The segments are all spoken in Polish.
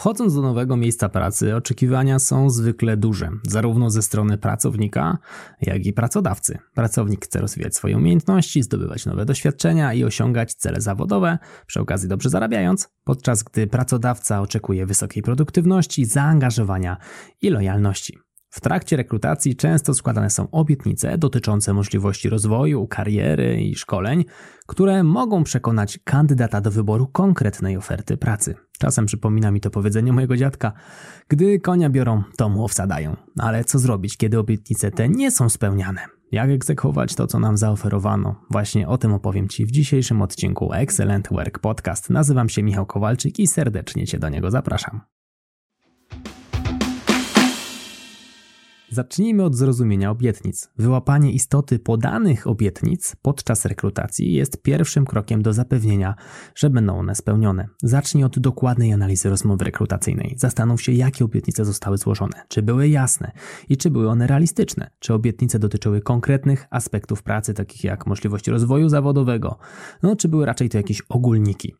Wchodząc do nowego miejsca pracy, oczekiwania są zwykle duże, zarówno ze strony pracownika, jak i pracodawcy. Pracownik chce rozwijać swoje umiejętności, zdobywać nowe doświadczenia i osiągać cele zawodowe, przy okazji dobrze zarabiając, podczas gdy pracodawca oczekuje wysokiej produktywności, zaangażowania i lojalności. W trakcie rekrutacji często składane są obietnice dotyczące możliwości rozwoju, kariery i szkoleń, które mogą przekonać kandydata do wyboru konkretnej oferty pracy. Czasem przypomina mi to powiedzenie mojego dziadka: Gdy konia biorą, to mu owsadają. Ale co zrobić, kiedy obietnice te nie są spełniane? Jak egzekwować to, co nam zaoferowano? Właśnie o tym opowiem Ci w dzisiejszym odcinku Excellent Work Podcast. Nazywam się Michał Kowalczyk i serdecznie Cię do niego zapraszam. Zacznijmy od zrozumienia obietnic. Wyłapanie istoty podanych obietnic podczas rekrutacji jest pierwszym krokiem do zapewnienia, że będą one spełnione. Zacznij od dokładnej analizy rozmowy rekrutacyjnej. Zastanów się, jakie obietnice zostały złożone, czy były jasne i czy były one realistyczne, czy obietnice dotyczyły konkretnych aspektów pracy, takich jak możliwość rozwoju zawodowego, no czy były raczej to jakieś ogólniki.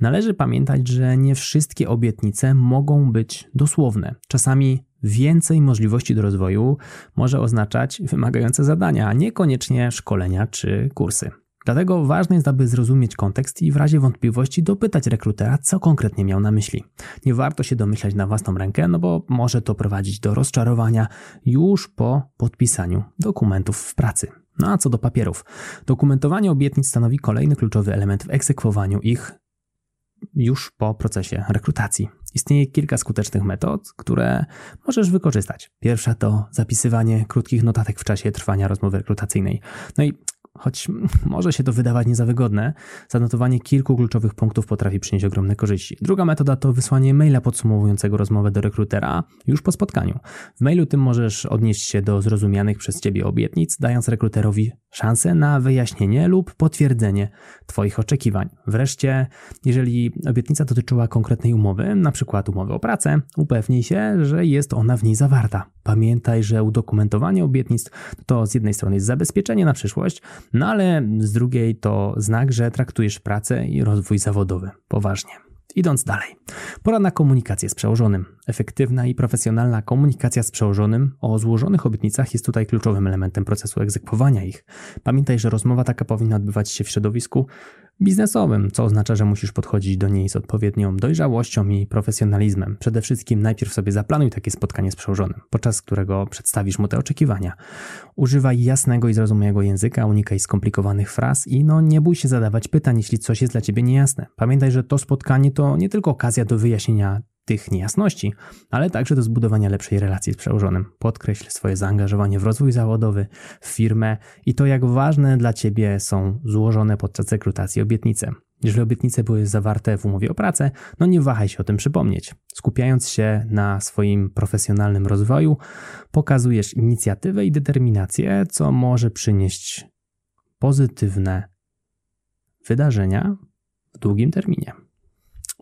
Należy pamiętać, że nie wszystkie obietnice mogą być dosłowne. Czasami więcej możliwości do rozwoju może oznaczać wymagające zadania, a niekoniecznie szkolenia czy kursy. Dlatego ważne jest, aby zrozumieć kontekst i w razie wątpliwości dopytać rekrutera, co konkretnie miał na myśli. Nie warto się domyślać na własną rękę, no bo może to prowadzić do rozczarowania już po podpisaniu dokumentów w pracy. No a co do papierów? Dokumentowanie obietnic stanowi kolejny kluczowy element w egzekwowaniu ich już po procesie rekrutacji. Istnieje kilka skutecznych metod, które możesz wykorzystać. Pierwsza to zapisywanie krótkich notatek w czasie trwania rozmowy rekrutacyjnej. No i choć może się to wydawać nie za wygodne, zanotowanie kilku kluczowych punktów potrafi przynieść ogromne korzyści. Druga metoda to wysłanie maila podsumowującego rozmowę do rekrutera już po spotkaniu. W mailu tym możesz odnieść się do zrozumianych przez Ciebie obietnic, dając rekruterowi szansę na wyjaśnienie lub potwierdzenie Twoich oczekiwań. Wreszcie, jeżeli obietnica dotyczyła konkretnej umowy, np. umowy o pracę, upewnij się, że jest ona w niej zawarta. Pamiętaj, że udokumentowanie obietnic to z jednej strony jest zabezpieczenie na przyszłość, no ale z drugiej to znak, że traktujesz pracę i rozwój zawodowy poważnie. Idąc dalej, pora na komunikację z przełożonym. Efektywna i profesjonalna komunikacja z przełożonym o złożonych obietnicach jest tutaj kluczowym elementem procesu egzekwowania ich. Pamiętaj, że rozmowa taka powinna odbywać się w środowisku biznesowym, co oznacza, że musisz podchodzić do niej z odpowiednią dojrzałością i profesjonalizmem. Przede wszystkim najpierw sobie zaplanuj takie spotkanie z przełożonym, podczas którego przedstawisz mu te oczekiwania. Używaj jasnego i zrozumiałego języka, unikaj skomplikowanych fraz i no nie bój się zadawać pytań, jeśli coś jest dla ciebie niejasne. Pamiętaj, że to spotkanie to nie tylko okazja do wyjaśnienia tych niejasności, ale także do zbudowania lepszej relacji z przełożonym. Podkreśl swoje zaangażowanie w rozwój zawodowy, w firmę i to, jak ważne dla Ciebie są złożone podczas rekrutacji obietnice. Jeżeli obietnice były zawarte w umowie o pracę, no nie wahaj się o tym przypomnieć. Skupiając się na swoim profesjonalnym rozwoju, pokazujesz inicjatywę i determinację, co może przynieść pozytywne wydarzenia w długim terminie.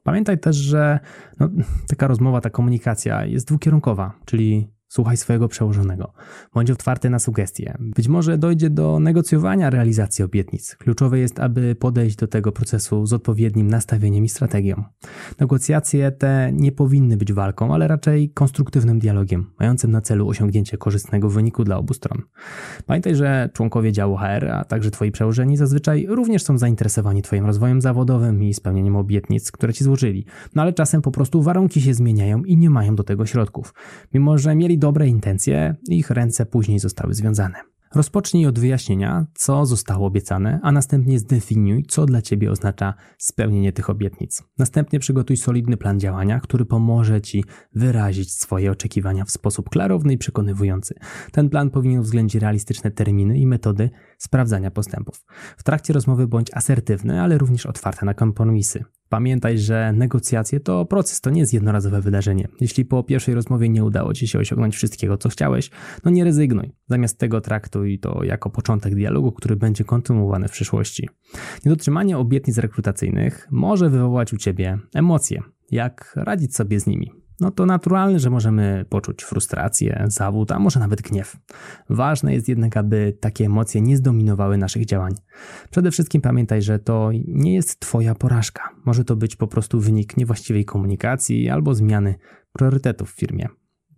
Pamiętaj też, że no, taka rozmowa, ta komunikacja jest dwukierunkowa, czyli Słuchaj swojego przełożonego. Bądź otwarty na sugestie. Być może dojdzie do negocjowania realizacji obietnic. Kluczowe jest, aby podejść do tego procesu z odpowiednim nastawieniem i strategią. Negocjacje te nie powinny być walką, ale raczej konstruktywnym dialogiem, mającym na celu osiągnięcie korzystnego wyniku dla obu stron. Pamiętaj, że członkowie działu HR, a także Twoi przełożeni zazwyczaj również są zainteresowani Twoim rozwojem zawodowym i spełnieniem obietnic, które Ci złożyli. No ale czasem po prostu warunki się zmieniają i nie mają do tego środków. Mimo, że mieli dobre intencje, ich ręce później zostały związane. Rozpocznij od wyjaśnienia, co zostało obiecane, a następnie zdefiniuj, co dla Ciebie oznacza spełnienie tych obietnic. Następnie przygotuj solidny plan działania, który pomoże Ci wyrazić swoje oczekiwania w sposób klarowny i przekonywujący. Ten plan powinien uwzględnić realistyczne terminy i metody sprawdzania postępów. W trakcie rozmowy bądź asertywny, ale również otwarty na kompromisy. Pamiętaj, że negocjacje to proces, to nie jest jednorazowe wydarzenie. Jeśli po pierwszej rozmowie nie udało ci się osiągnąć wszystkiego, co chciałeś, no nie rezygnuj. Zamiast tego traktuj to jako początek dialogu, który będzie kontynuowany w przyszłości. Niedotrzymanie obietnic rekrutacyjnych może wywołać u ciebie emocje. Jak radzić sobie z nimi? No to naturalne, że możemy poczuć frustrację, zawód, a może nawet gniew. Ważne jest jednak, aby takie emocje nie zdominowały naszych działań. Przede wszystkim pamiętaj, że to nie jest Twoja porażka. Może to być po prostu wynik niewłaściwej komunikacji albo zmiany priorytetów w firmie.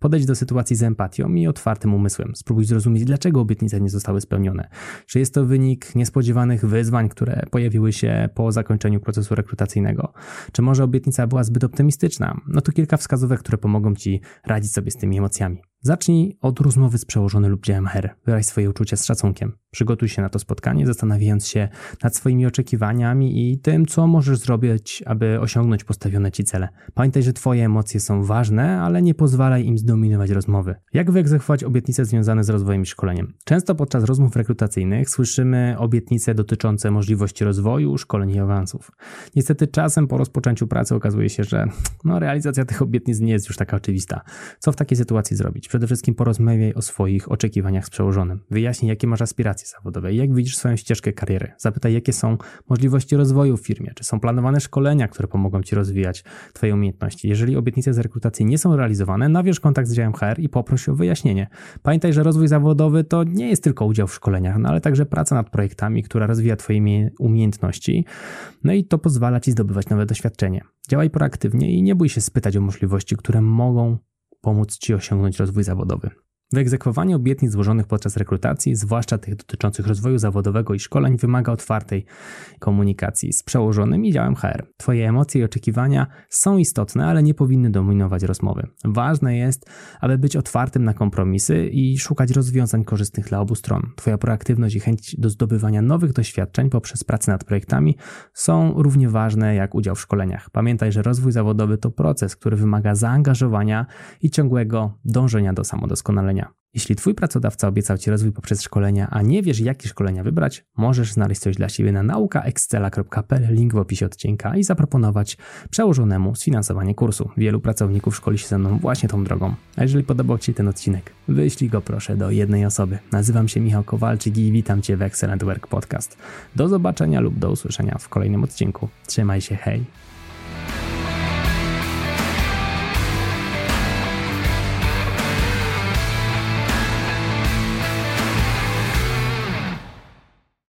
Podejdź do sytuacji z empatią i otwartym umysłem. Spróbuj zrozumieć, dlaczego obietnice nie zostały spełnione. Czy jest to wynik niespodziewanych wyzwań, które pojawiły się po zakończeniu procesu rekrutacyjnego? Czy może obietnica była zbyt optymistyczna? No to kilka wskazówek, które pomogą Ci radzić sobie z tymi emocjami. Zacznij od rozmowy z przełożonym lub działem HR. Wyraź swoje uczucia z szacunkiem. Przygotuj się na to spotkanie, zastanawiając się nad swoimi oczekiwaniami i tym, co możesz zrobić, aby osiągnąć postawione ci cele. Pamiętaj, że Twoje emocje są ważne, ale nie pozwalaj im zdominować rozmowy. Jak wyegzekwować obietnice związane z rozwojem i szkoleniem? Często podczas rozmów rekrutacyjnych słyszymy obietnice dotyczące możliwości rozwoju, szkoleń i awansów. Niestety czasem po rozpoczęciu pracy okazuje się, że no, realizacja tych obietnic nie jest już taka oczywista. Co w takiej sytuacji zrobić? Przede wszystkim porozmawiaj o swoich oczekiwaniach z przełożonym. Wyjaśnij, jakie masz aspiracje zawodowe, jak widzisz swoją ścieżkę kariery. Zapytaj, jakie są możliwości rozwoju w firmie, czy są planowane szkolenia, które pomogą Ci rozwijać Twoje umiejętności. Jeżeli obietnice z rekrutacji nie są realizowane, nawiąż kontakt z działem HR i poproś o wyjaśnienie. Pamiętaj, że rozwój zawodowy to nie jest tylko udział w szkoleniach, no ale także praca nad projektami, która rozwija Twoje umiejętności, no i to pozwala Ci zdobywać nowe doświadczenie. Działaj proaktywnie i nie bój się spytać o możliwości, które mogą pomóc Ci osiągnąć rozwój zawodowy. Wyegzekwowanie obietnic złożonych podczas rekrutacji, zwłaszcza tych dotyczących rozwoju zawodowego i szkoleń, wymaga otwartej komunikacji z przełożonym i działem HR. Twoje emocje i oczekiwania są istotne, ale nie powinny dominować rozmowy. Ważne jest, aby być otwartym na kompromisy i szukać rozwiązań korzystnych dla obu stron. Twoja proaktywność i chęć do zdobywania nowych doświadczeń poprzez pracę nad projektami są równie ważne jak udział w szkoleniach. Pamiętaj, że rozwój zawodowy to proces, który wymaga zaangażowania i ciągłego dążenia do samodoskonalenia. Jeśli Twój pracodawca obiecał Ci rozwój poprzez szkolenia, a nie wiesz, jakie szkolenia wybrać, możesz znaleźć coś dla siebie na naukaexcela.pl, link w opisie odcinka i zaproponować przełożonemu sfinansowanie kursu. Wielu pracowników szkoli się ze mną właśnie tą drogą. A jeżeli podobał Ci się ten odcinek, wyślij go proszę do jednej osoby. Nazywam się Michał Kowalczyk i witam Cię w Excellent Work Podcast. Do zobaczenia lub do usłyszenia w kolejnym odcinku. Trzymaj się, hej!